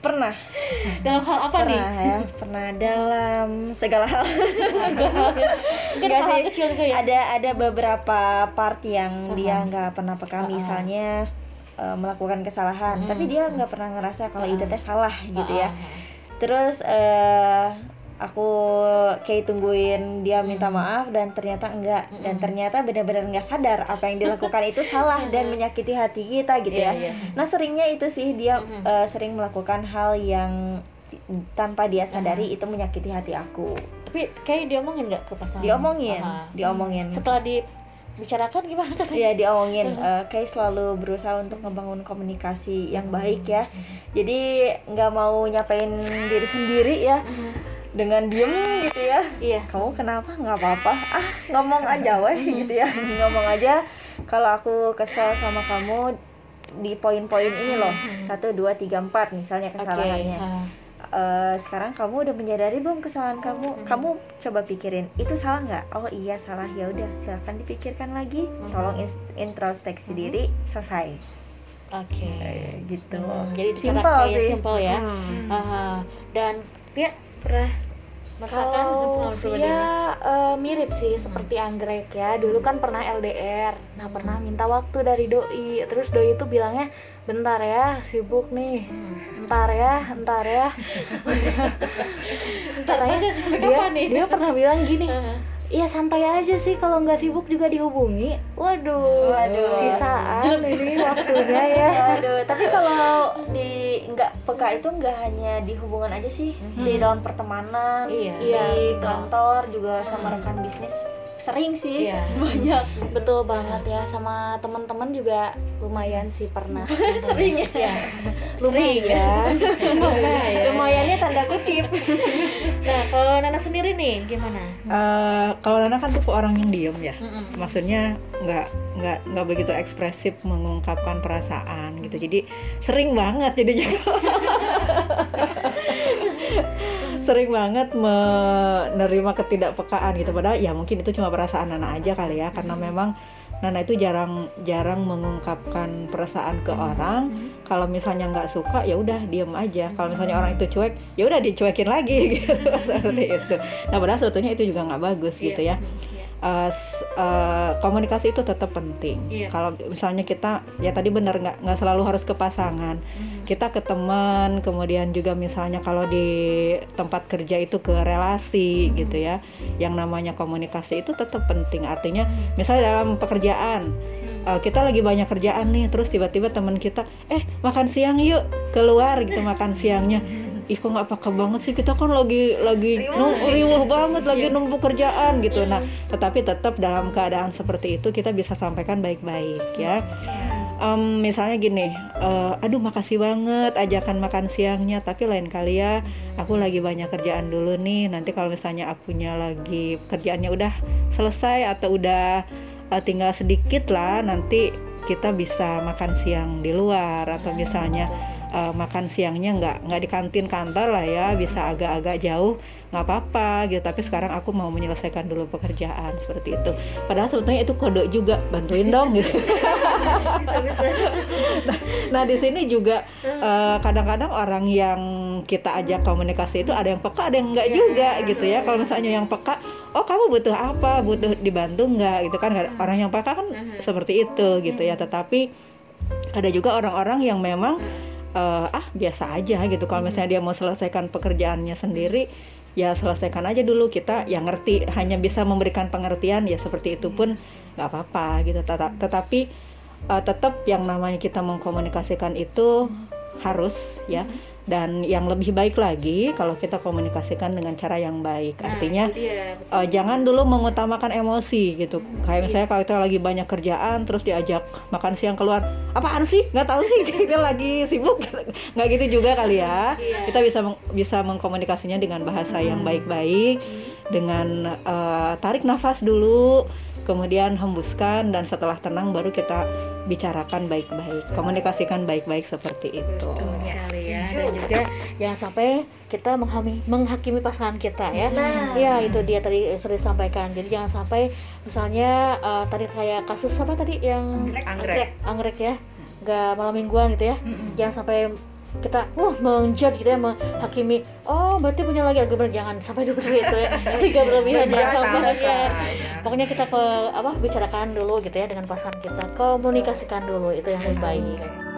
pernah. *laughs* Dalam hal apa nih? Pernah ya pernah. Dalam segala hal. *laughs* Nggak hal sih. kecil juga ya. Ada ada beberapa part yang dia nggak pernah peka. Ah. misalnya uh, melakukan kesalahan Mm. tapi dia nggak pernah ngerasa kalau Ah. itu teh salah gitu ya ah, terus eh aku kayak tungguin dia minta Hmm. maaf dan ternyata enggak dan Mm-mm. ternyata benar-benar nggak sadar apa yang dilakukan itu salah dan menyakiti hati kita gitu Iya, ya iya. nah seringnya itu sih dia eh, sering melakukan hal yang tanpa dia sadari itu menyakiti hati aku Tapi kayak diomongin nggak ke pasangan? diomongin Ah. diomongin Setelah dibicarakan gimana katanya? Iya diomongin, Eh, kayak selalu berusaha untuk ngebangun komunikasi yang baik ya. Jadi nggak mau nyapain diri sendiri ya dengan diem gitu ya. Iya. Kamu kenapa? Nggak apa-apa. Ah ngomong aja weh gitu ya. Ngomong aja. Kalau aku kesel sama kamu di poin-poin ini loh satu dua tiga empat misalnya kesalahannya. ah. Eh, sekarang kamu udah menyadari belum kesalahan kamu? Kamu coba pikirin itu salah nggak? Oh iya salah ya udah silahkan dipikirkan lagi. Tolong ins- introspeksi diri selesai. Oke. Eh, gitu. Hmm, jadi Simple kayak sih. simple ya. Hmm. Ah, dan dia pernah merasakan Kalau ini? Via eh, mirip sih seperti anggrek ya. Dulu kan pernah LDR. Nah, pernah minta waktu dari doi. Terus doi itu bilangnya, "Bentar ya, sibuk nih. Entar ya, entar ya." *laughs* Katanya sampai dia, dia pernah bilang gini, Ah. *laughs* Iya santai aja sih kalau nggak sibuk juga dihubungi. Waduh, Waduh. sisaan ini waktunya ya. Aduh, tapi kalau di nggak peka itu nggak hanya di hubungan aja sih, di dalam pertemanan, Iya. di Iya, kantor juga sama rekan bisnis sering sih Iya. *laughs* banyak. Betul banget ya sama teman-teman juga lumayan sih pernah. *laughs* Sering ya. Ya. lumayan. *laughs* Lumayan. Lumayannya tanda kutip. Nah, kalau Nana sendiri nih gimana? Eh, kalau Nana kan tipe orang yang diem ya maksudnya nggak nggak nggak begitu ekspresif mengungkapkan perasaan gitu jadi sering banget jadinya sering banget menerima ketidakpekaan gitu. Padahal ya mungkin itu cuma perasaan Nana aja kali ya. Karena memang Nana itu jarang jarang mengungkapkan perasaan ke orang. Kalau misalnya nggak suka ya udah diem aja. Kalau misalnya orang itu cuek ya udah dicuekin lagi *laughs* gitu. Seperti itu. Nah padahal sebetulnya itu juga nggak bagus gitu ya Uh, uh, komunikasi itu tetap penting. Iya. Kalau misalnya kita ya tadi benar nggak nggak selalu harus ke pasangan, kita ke teman, kemudian juga misalnya kalau di tempat kerja itu ke relasi gitu ya, yang namanya komunikasi itu tetap penting. Artinya misalnya dalam pekerjaan uh, kita lagi banyak kerjaan nih, terus tiba-tiba teman kita, eh makan siang yuk keluar gitu makan siangnya. Ih kok nggak peka banget sih kita kan lagi lagi riuh banget lagi numpuk kerjaan gitu. Nah tetapi tetap dalam keadaan seperti itu kita bisa sampaikan baik-baik ya. Em, misalnya gini, eh, aduh makasih banget ajakan makan siangnya, tapi lain kali ya aku lagi banyak kerjaan dulu nih. Nanti kalau misalnya akunya lagi kerjaannya udah selesai atau udah eh, tinggal sedikit lah, nanti kita bisa makan siang di luar atau misalnya eh, makan siangnya nggak nggak di kantin kantor lah ya, bisa agak-agak jauh nggak apa-apa gitu. Tapi sekarang aku mau menyelesaikan dulu pekerjaan seperti itu. Padahal sebetulnya itu kode juga bantuin dong *laughs* gitu. Nah di sini juga eh, kadang-kadang orang yang kita ajak komunikasi itu ada yang peka, ada yang enggak juga gitu ya. Kalau misalnya yang peka, oh kamu butuh apa, butuh dibantu nggak gitu kan? Orang yang peka kan seperti itu gitu ya. Tetapi ada juga orang-orang yang memang eh, ah biasa aja gitu. Kalau misalnya dia mau selesaikan pekerjaannya sendiri, ya selesaikan aja dulu. Kita yang ngerti hanya bisa memberikan pengertian ya seperti itu pun nggak apa-apa gitu. Teta- Tetapi uh, tetap yang namanya kita mengkomunikasikan itu harus ya dan yang lebih baik lagi kalau kita komunikasikan dengan cara yang baik. Artinya uh, jangan dulu mengutamakan emosi gitu. Kayak misalnya kalau kita lagi banyak kerjaan terus diajak makan siang keluar apaan sih? Nggak tahu sih. *laughs* Kita lagi sibuk. *laughs* Nggak gitu juga kali ya. Kita bisa meng- bisa mengkomunikasinya dengan bahasa yang baik-baik dengan uh, tarik nafas dulu kemudian hembuskan dan setelah tenang baru kita bicarakan baik-baik komunikasikan baik-baik seperti itu. Betul ya dan juga jangan sampai kita menghami, menghakimi pasangan kita ya. Ya itu dia tadi sudah disampaikan. Jadi jangan sampai misalnya eh, tadi kayak kasus apa tadi yang Anggrek. anggrek. Ya. Nggak malam mingguan gitu ya. Jangan sampai kita uh menjudge gitu ya menghakimi oh berarti punya lagi bener jangan sampai *laughs* seperti itu ya. Jadi gak berlebihan jangan sampai ya. pokoknya kita ke apa bicarakan dulu gitu ya dengan pasangan kita. Komunikasikan dulu itu yang lebih baik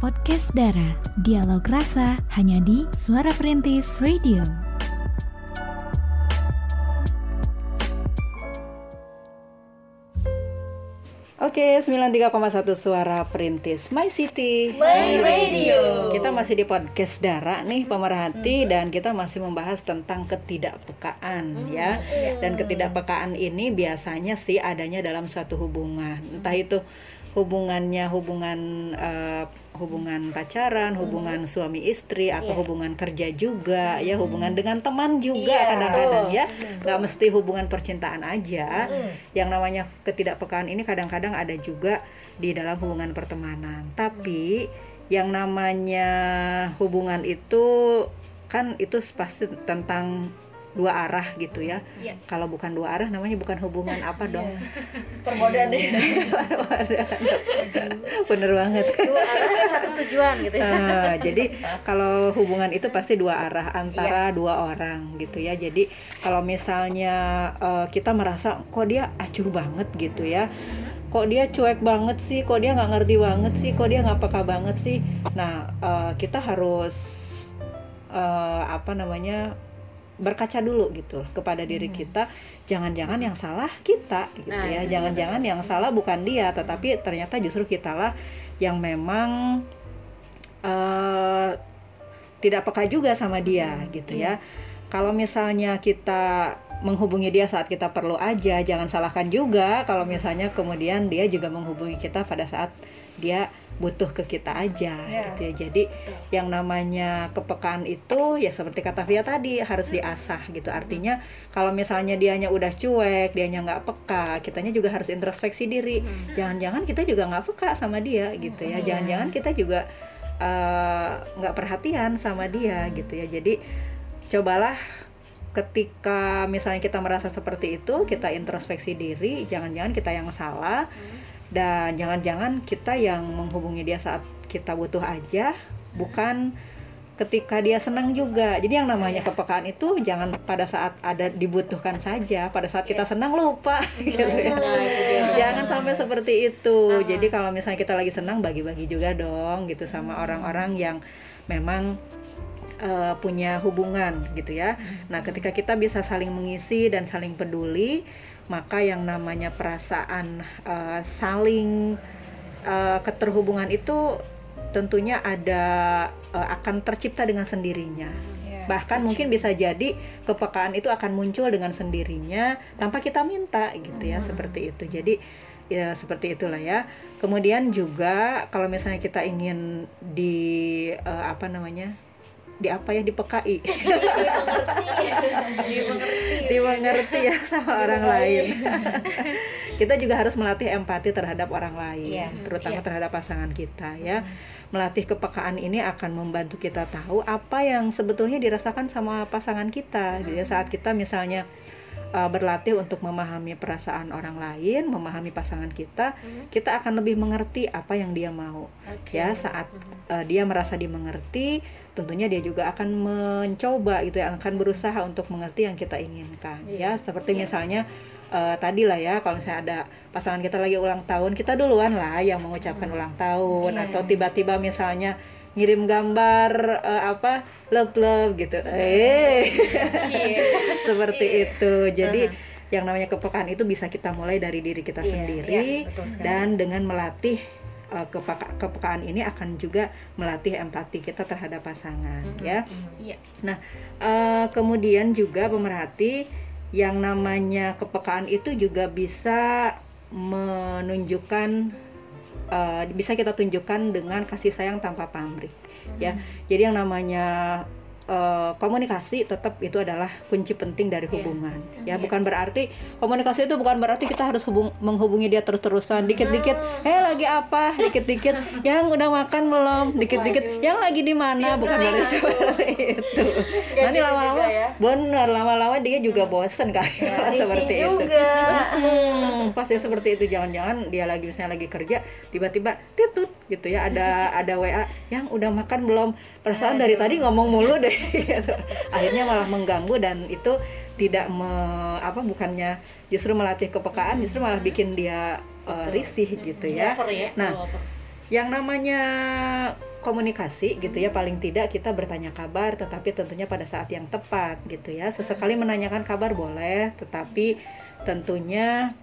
podcast Dara. Dialog rasa hanya di Suara Perintis Radio. Oke, 93,1 suara perintis My City. My Radio. Kita masih di podcast Dara nih pemerhati dan kita masih membahas tentang ketidakpekaan ya. Dan ketidakpekaan ini biasanya sih adanya dalam suatu hubungan. Entah itu hubungannya hubungan eh, hubungan pacaran, hubungan suami istri atau hubungan kerja juga ya, hubungan dengan teman juga Iya, kadang-kadang betul. ya. nggak mesti hubungan percintaan aja. Yang namanya ketidakpekaan ini kadang-kadang ada juga di dalam hubungan pertemanan. Tapi yang namanya hubungan itu kan itu pasti tentang dua arah gitu ya. Iya. Kalau bukan dua arah namanya bukan hubungan apa dong? *laughs* Permodan ya. *laughs* Bener banget. dua arah satu tujuan gitu ya Ah, jadi kalau hubungan itu pasti dua arah antara Iya. dua orang gitu ya. Jadi kalau misalnya eh, kita merasa kok dia acuh banget gitu ya, kok dia cuek banget sih, kok dia nggak ngerti banget sih, kok dia nggak peka banget sih. Nah eh, kita harus eh, apa namanya berkaca dulu gitu kepada diri kita. Jangan-jangan yang salah kita gitu Nah, ya. jangan-jangan yang salah bukan dia tetapi ternyata justru kitalah yang memang eh tidak peka juga sama dia gitu ya. Kalau misalnya kita menghubungi dia saat kita perlu aja, jangan salahkan juga. Kalau misalnya kemudian dia juga menghubungi kita pada saat dia butuh ke kita aja gitu ya. Jadi yang namanya kepekaan itu ya seperti kata Via tadi harus diasah gitu. Artinya kalau misalnya dianya udah cuek, dianya nggak peka, kitanya juga harus introspeksi diri. Jangan-jangan kita juga nggak peka sama dia gitu ya. Jangan-jangan kita juga eh, nggak perhatian sama dia gitu ya. Jadi cobalah ketika misalnya kita merasa seperti itu, kita introspeksi diri, jangan-jangan kita yang salah dan jangan-jangan kita yang menghubungi dia saat kita butuh aja, bukan ketika dia senang juga. Jadi yang namanya kepekaan itu jangan pada saat ada dibutuhkan saja, pada saat kita senang lupa *laughs* gitu ya. Jangan sampai seperti itu. Jadi kalau misalnya kita lagi senang bagi-bagi juga dong gitu sama orang-orang yang memang eh, punya hubungan gitu ya. Nah, ketika kita bisa saling mengisi dan saling peduli, maka yang namanya perasaan eh, saling eh, keterhubungan itu tentunya ada eh, akan tercipta dengan sendirinya. Bahkan mungkin bisa jadi kepekaan itu akan muncul dengan sendirinya tanpa kita minta gitu ya, seperti itu. Jadi ya seperti itulah ya. Kemudian juga kalau misalnya kita ingin di eh, apa namanya? Di apa ya dipekai. Dimengerti. *laughs* Ya sama orang lain. *laughs* Kita juga harus melatih empati terhadap orang lain Iya. terutama Iya. terhadap pasangan kita ya. Melatih kepekaan ini akan membantu kita tahu apa yang sebetulnya dirasakan sama pasangan kita. Jadi saat kita misalnya uh, berlatih untuk memahami perasaan orang lain memahami pasangan kita kita akan lebih mengerti apa yang dia mau. Ya saat uh, dia merasa dimengerti tentunya dia juga akan mencoba gitu ya akan berusaha untuk mengerti yang kita inginkan. Ya seperti misalnya uh, tadi lah ya kalau misalnya ada pasangan kita lagi ulang tahun kita duluan lah yang mengucapkan ulang tahun atau tiba-tiba misalnya ngirim gambar uh, apa love love gitu eh. *laughs* Seperti itu. Jadi yang namanya kepekaan itu bisa kita mulai dari diri kita sendiri dan dengan melatih uh, kepeka- kepekaan ini akan juga melatih empati kita terhadap pasangan ya. Iya. Nah, eh, kemudian juga pemerhati yang namanya kepekaan itu juga bisa menunjukkan eh, bisa kita tunjukkan dengan kasih sayang tanpa pamrih ya. Jadi yang namanya eh, komunikasi tetap itu adalah kunci penting dari hubungan. Ya bukan berarti komunikasi itu bukan berarti kita harus hubung- menghubungi dia terus-terusan dikit-dikit eh lagi apa? Dikit-dikit *laughs* yang udah makan belum? Dikit-dikit yang lagi di mana? Bukan berarti seperti itu. Nanti lama-lama benar lama-lama dia juga bosen kali kalau *laughs* seperti itu. Hmm, pasti seperti itu. Jangan-jangan dia lagi misalnya lagi kerja tiba-tiba titut gitu ya ada *laughs* ada WA yang udah makan belum? Perasaan dari tadi ngomong mulu deh gitu. akhirnya malah mengganggu dan itu tidak me- apa bukannya justru melatih kepekaan justru malah bikin dia uh, risih gitu ya. Ya, Nah, yang namanya komunikasi gitu ya paling tidak kita bertanya kabar tetapi tentunya pada saat yang tepat gitu ya. Sesekali menanyakan kabar boleh tetapi tentunya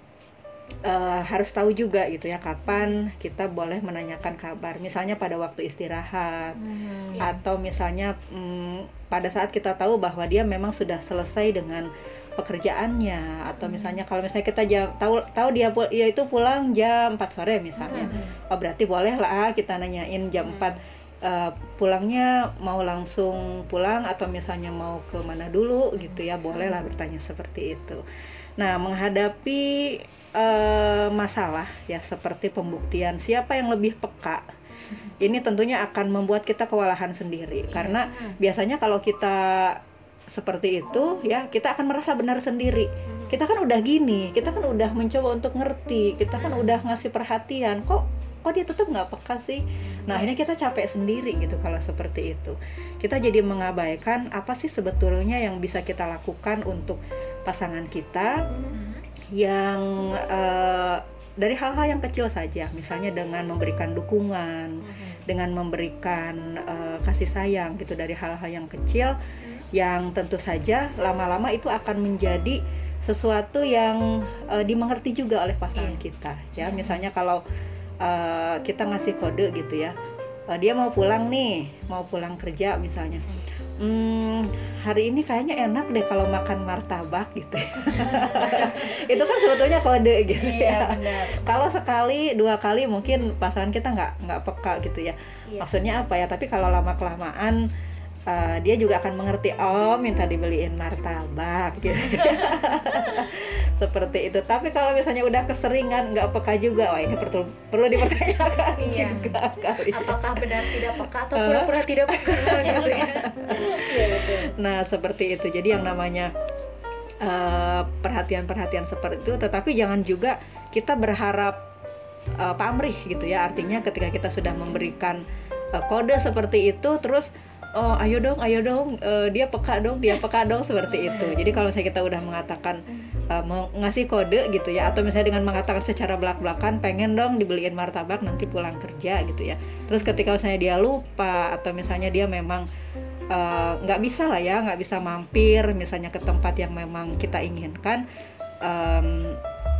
uh, harus tahu juga gitu ya kapan kita boleh menanyakan kabar. Misalnya pada waktu istirahat hmm, atau misalnya um, pada saat kita tahu bahwa dia memang sudah selesai dengan pekerjaannya atau misalnya kalau misalnya kita jam tahu tahu dia ya itu pulang jam 4 sore misalnya. Hmm. oh berarti boleh lah kita nanyain jam hmm. 4 uh, eh, pulangnya mau langsung pulang atau misalnya mau ke mana dulu gitu ya boleh lah bertanya seperti itu nah menghadapi uh, masalah ya seperti pembuktian siapa yang lebih peka *laughs* ini tentunya akan membuat kita kewalahan sendiri. Iya. karena biasanya kalau kita seperti itu ya kita akan merasa benar sendiri. Kita kan udah gini kita kan udah mencoba untuk ngerti kita kan udah ngasih perhatian kok kok dia tetap nggak peka sih. Nah ini kita capek sendiri gitu kalau seperti itu. Kita jadi mengabaikan apa sih sebetulnya yang bisa kita lakukan untuk pasangan kita yang uh, dari hal-hal yang kecil saja. Misalnya dengan memberikan dukungan dengan memberikan uh, kasih sayang gitu dari hal-hal yang kecil yang tentu saja lama-lama itu akan menjadi sesuatu yang uh, dimengerti juga oleh pasangan yeah. kita ya. Misalnya kalau uh, kita ngasih kode gitu ya. Uh, dia mau pulang nih mau pulang kerja misalnya. Hmm, hari ini kayaknya enak deh kalau makan martabak gitu ya. *laughs* itu kan sebetulnya kode gitu iya, ya. kalau sekali dua kali mungkin pasangan kita nggak nggak peka gitu ya. Iya. maksudnya apa ya? Tapi kalau lama kelamaan uh, dia juga akan mengerti oh minta dibeliin martabak. Gitu *laughs* seperti itu. Tapi kalau misalnya udah keseringan nggak peka juga wah ini perlu perlu dipertanyakan *laughs* iya. juga kali. Apakah benar tidak peka atau pura-pura tidak peka *laughs* gitu ya? iya, nah seperti itu. Jadi yang namanya uh, perhatian-perhatian seperti itu tetapi jangan juga kita berharap uh, pamrih gitu ya. Artinya ketika kita sudah memberikan uh, kode seperti itu terus oh ayo dong ayo dong uh, dia peka dong dia peka dong seperti itu. jadi kalau saya kita udah mengatakan uh, ngasih kode gitu ya atau misalnya dengan mengatakan secara belak belakan pengen dong dibeliin martabak nanti pulang kerja gitu ya. Terus ketika misalnya dia lupa atau misalnya dia memang eh, nggak uh, bisa lah ya nggak bisa mampir misalnya ke tempat yang memang kita inginkan um,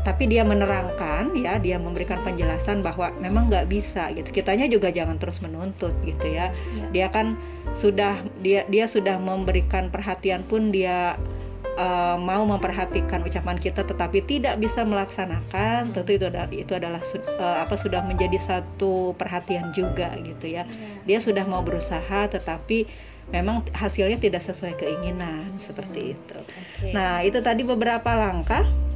tapi dia menerangkan ya dia memberikan penjelasan bahwa memang nggak bisa gitu kitanya juga jangan terus menuntut gitu ya, ya. dia kan sudah dia dia sudah memberikan perhatian pun dia uh, mau memperhatikan ucapan kita tetapi tidak bisa melaksanakan hmm. tentu itu adalah itu adalah uh, apa sudah menjadi satu perhatian juga gitu ya. ya dia sudah mau berusaha tetapi memang hasilnya tidak sesuai keinginan seperti hmm. itu okay. nah itu tadi beberapa langkah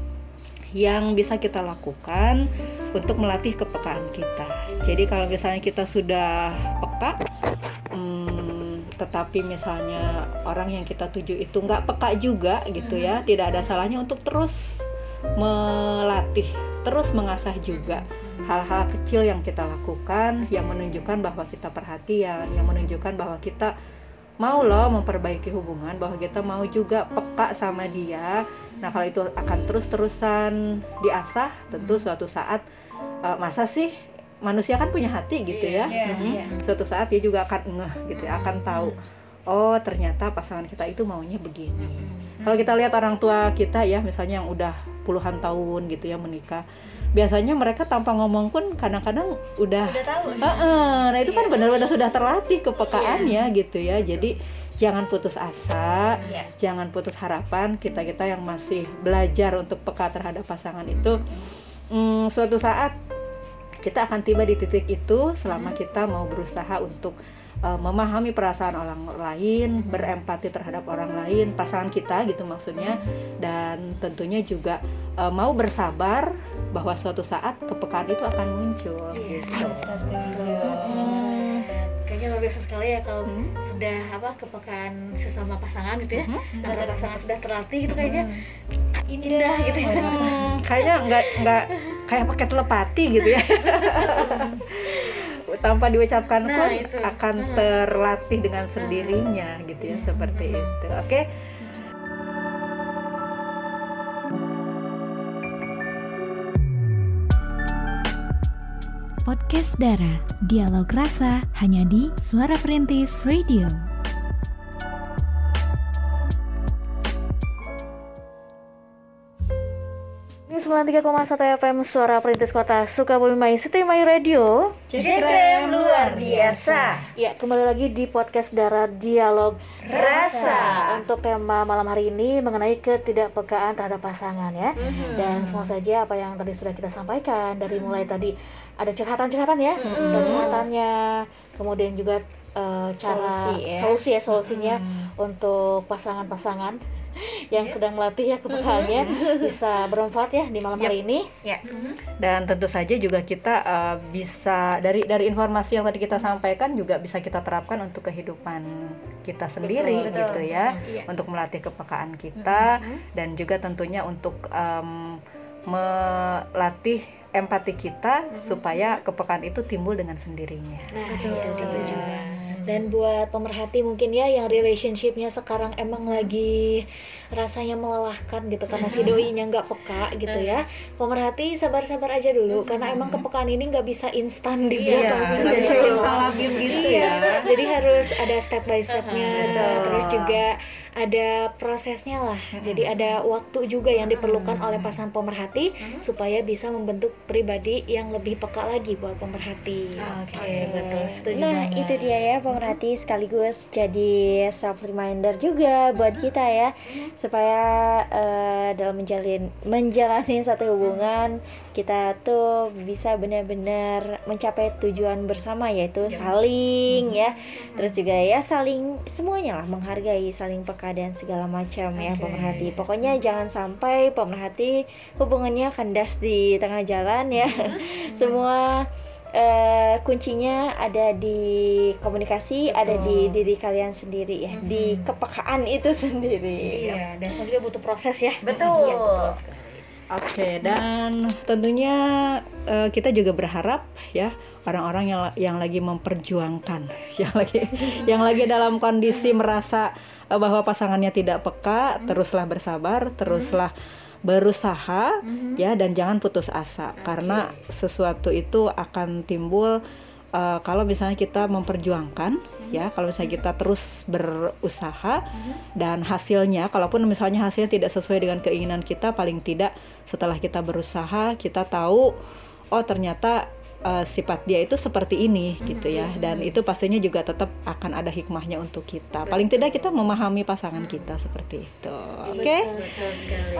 yang bisa kita lakukan untuk melatih kepekaan kita. Jadi kalau misalnya kita sudah peka, hmm, tetapi misalnya orang yang kita tuju itu nggak peka juga gitu ya, mm-hmm. tidak ada salahnya untuk terus melatih, terus mengasah juga hal-hal kecil yang kita lakukan yang menunjukkan bahwa kita perhatian, yang menunjukkan bahwa kita mau loh memperbaiki hubungan, bahwa kita mau juga peka sama dia Nah, kalau itu akan terus-terusan diasah, tentu suatu saat uh, masa sih manusia kan punya hati gitu ya. Yeah, hmm. yeah. Suatu saat dia juga akan ngeh gitu ya, akan tahu oh ternyata pasangan kita itu maunya begini. Kalau kita lihat orang tua kita ya, misalnya yang udah puluhan tahun gitu ya menikah, biasanya mereka tanpa ngomong pun kadang-kadang udah, udah tahu. Uh, uh, nah itu kan iya. benar-benar sudah terlatih kepekaannya yeah. gitu ya. Jadi jangan putus asa, yeah. jangan putus harapan. Kita kita yang masih belajar untuk peka terhadap pasangan itu, hmm, suatu saat kita akan tiba di titik itu selama kita mau berusaha untuk uh, memahami perasaan orang lain, berempati terhadap orang lain, pasangan kita gitu maksudnya, dan tentunya juga uh, mau bersabar bahwa suatu saat kepekaan itu akan muncul. Iya, gitu kayaknya luar biasa sekali ya kalau hmm. sudah apa kepekaan sesama pasangan gitu ya hmm. sudah pasangan sudah terlatih gitu kayaknya hmm. indah, gitu ya hmm. kayaknya nggak nggak kayak pakai telepati gitu ya *laughs* tanpa diucapkan nah, pun itu. akan hmm. terlatih dengan sendirinya gitu ya hmm. seperti itu oke okay? Podcast Dara, Dialog Rasa hanya di Suara Perintis Radio. 93,1 FM Suara Perintis Kota Sukabumi My City My Radio. Cekrem luar biasa. Ya, kembali lagi di podcast Darah Dialog Rasa. Untuk tema malam hari ini mengenai ketidakpekaan terhadap pasangan ya. Dan semua saja apa yang tadi sudah kita sampaikan dari mulai tadi ada curhatan-curhatan ya, dan curhatannya, kemudian juga eh, cara Solusi ya. solusi ya solusinya untuk pasangan-pasangan *laughs* yang sedang melatih ya kepekaannya *laughs* bisa bermanfaat ya di malam hari ini. Ya. Dan tentu saja juga kita uh, bisa dari dari informasi yang tadi kita sampaikan juga bisa kita terapkan untuk kehidupan kita sendiri Betul, gitu ya, Iya. untuk melatih kepekaan kita dan juga tentunya untuk um, melatih empati kita supaya kepekaan itu timbul dengan sendirinya. Nah, Betul, itu sih. banget. Dan buat pemerhati mungkin ya yang relationshipnya sekarang emang lagi rasanya melelahkan gitu karena si doinya nggak peka gitu ya. Pemerhati sabar-sabar aja dulu karena emang kepekaan ini nggak bisa instan dibuat Iya, langsung jadi simsalabim gitu Iya, ya. Jadi harus ada step by stepnya, terus juga ada prosesnya lah. Jadi ada waktu juga yang diperlukan oleh pasangan pemerhati supaya bisa membentuk pribadi yang lebih peka lagi buat pemerhati. Oke, betul. Setuju Nah, banget. itu dia ya pemerhati sekaligus jadi self reminder juga buat kita ya supaya eh, dalam menjalin menjalani satu hubungan kita tuh bisa benar-benar mencapai tujuan bersama yaitu saling ya. Terus juga ya saling semuanya lah menghargai, saling peka dan segala macam ya pemerhati. Pokoknya jangan sampai pemerhati hubungannya kandas di tengah jalan ya. *laughs* Semua eh, kuncinya ada di komunikasi, ada di diri kalian sendiri ya, di kepekaan itu *laughs* sendiri. Iya, dan semua juga butuh proses ya. Betul. Iya, betul sekali. Oke, dan tentunya eh, kita juga berharap ya orang-orang yang yang lagi memperjuangkan, *laughs* yang lagi yang lagi dalam kondisi merasa eh, bahwa pasangannya tidak peka, teruslah bersabar, teruslah berusaha ya dan jangan putus asa. Karena sesuatu itu akan timbul eh, kalau misalnya kita memperjuangkan ya kalau misalnya kita terus berusaha dan hasilnya kalaupun misalnya hasilnya tidak sesuai dengan keinginan kita paling tidak setelah kita berusaha kita tahu oh ternyata eh, sifat dia itu seperti ini gitu ya. Dan itu pastinya juga tetap akan ada hikmahnya untuk kita. Paling tidak kita memahami pasangan kita seperti itu oke? Betul sekali.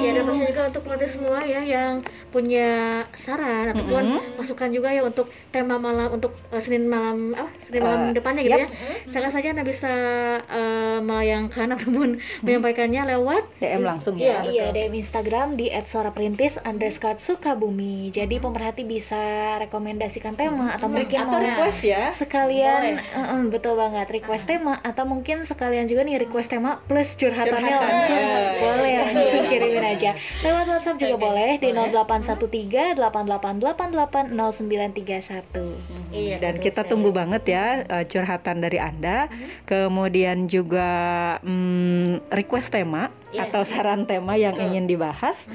Ya dan pastinya juga untuk pemerhati semua ya yang punya saran ataupun masukan juga ya untuk tema malam untuk eh, Senin malam apa? Senin malam Eh, depannya gitu yap. ya. Sangat saja Anda bisa eh, melayangkan *laughs* ataupun menyampaikannya lewat DM langsung Iya, ya iya DM Instagram di @suaraperintis underscore Sukabumi. Jadi pemerhati bisa rekomendasikan tema atau mungkin atau mau request ya. sekalian eh, betul banget request tema atau mungkin sekalian juga nih request tema plus curhatannya Curhatan. langsung. Iya. boleh langsung kirimin aja. Lewat WhatsApp juga boleh di 0813 8888 0931 Iya. dan kita tunggu banget ya eh, curhatan dari anda. Kemudian juga mm, request tema atau saran tema yang ingin dibahas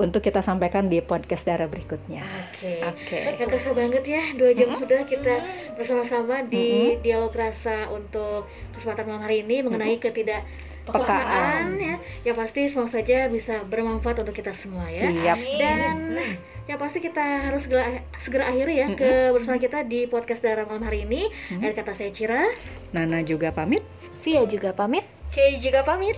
untuk kita sampaikan di podcast darah berikutnya. Oke. oke. Gak terasa banget ya, dua jam sudah kita bersama-sama di dialog rasa untuk kesempatan malam hari ini mengenai ketidakpekaan ya. Yang pasti semua saja bisa bermanfaat untuk kita semua ya. Siap. Dan yang pasti kita harus segera, segera akhiri ya ke bersama kita di podcast darah malam hari ini. Akhir kata saya Cira. Nana juga pamit. Via juga pamit. Oke, juga pamit.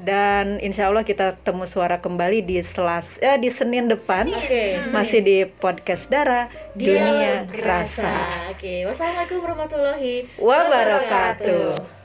Dan insya Allah kita temu suara kembali di selas eh, di Senin depan. Oke. masih di podcast darah dunia Dialog rasa. Oke, wassalamualaikum warahmatullahi wabarakatuh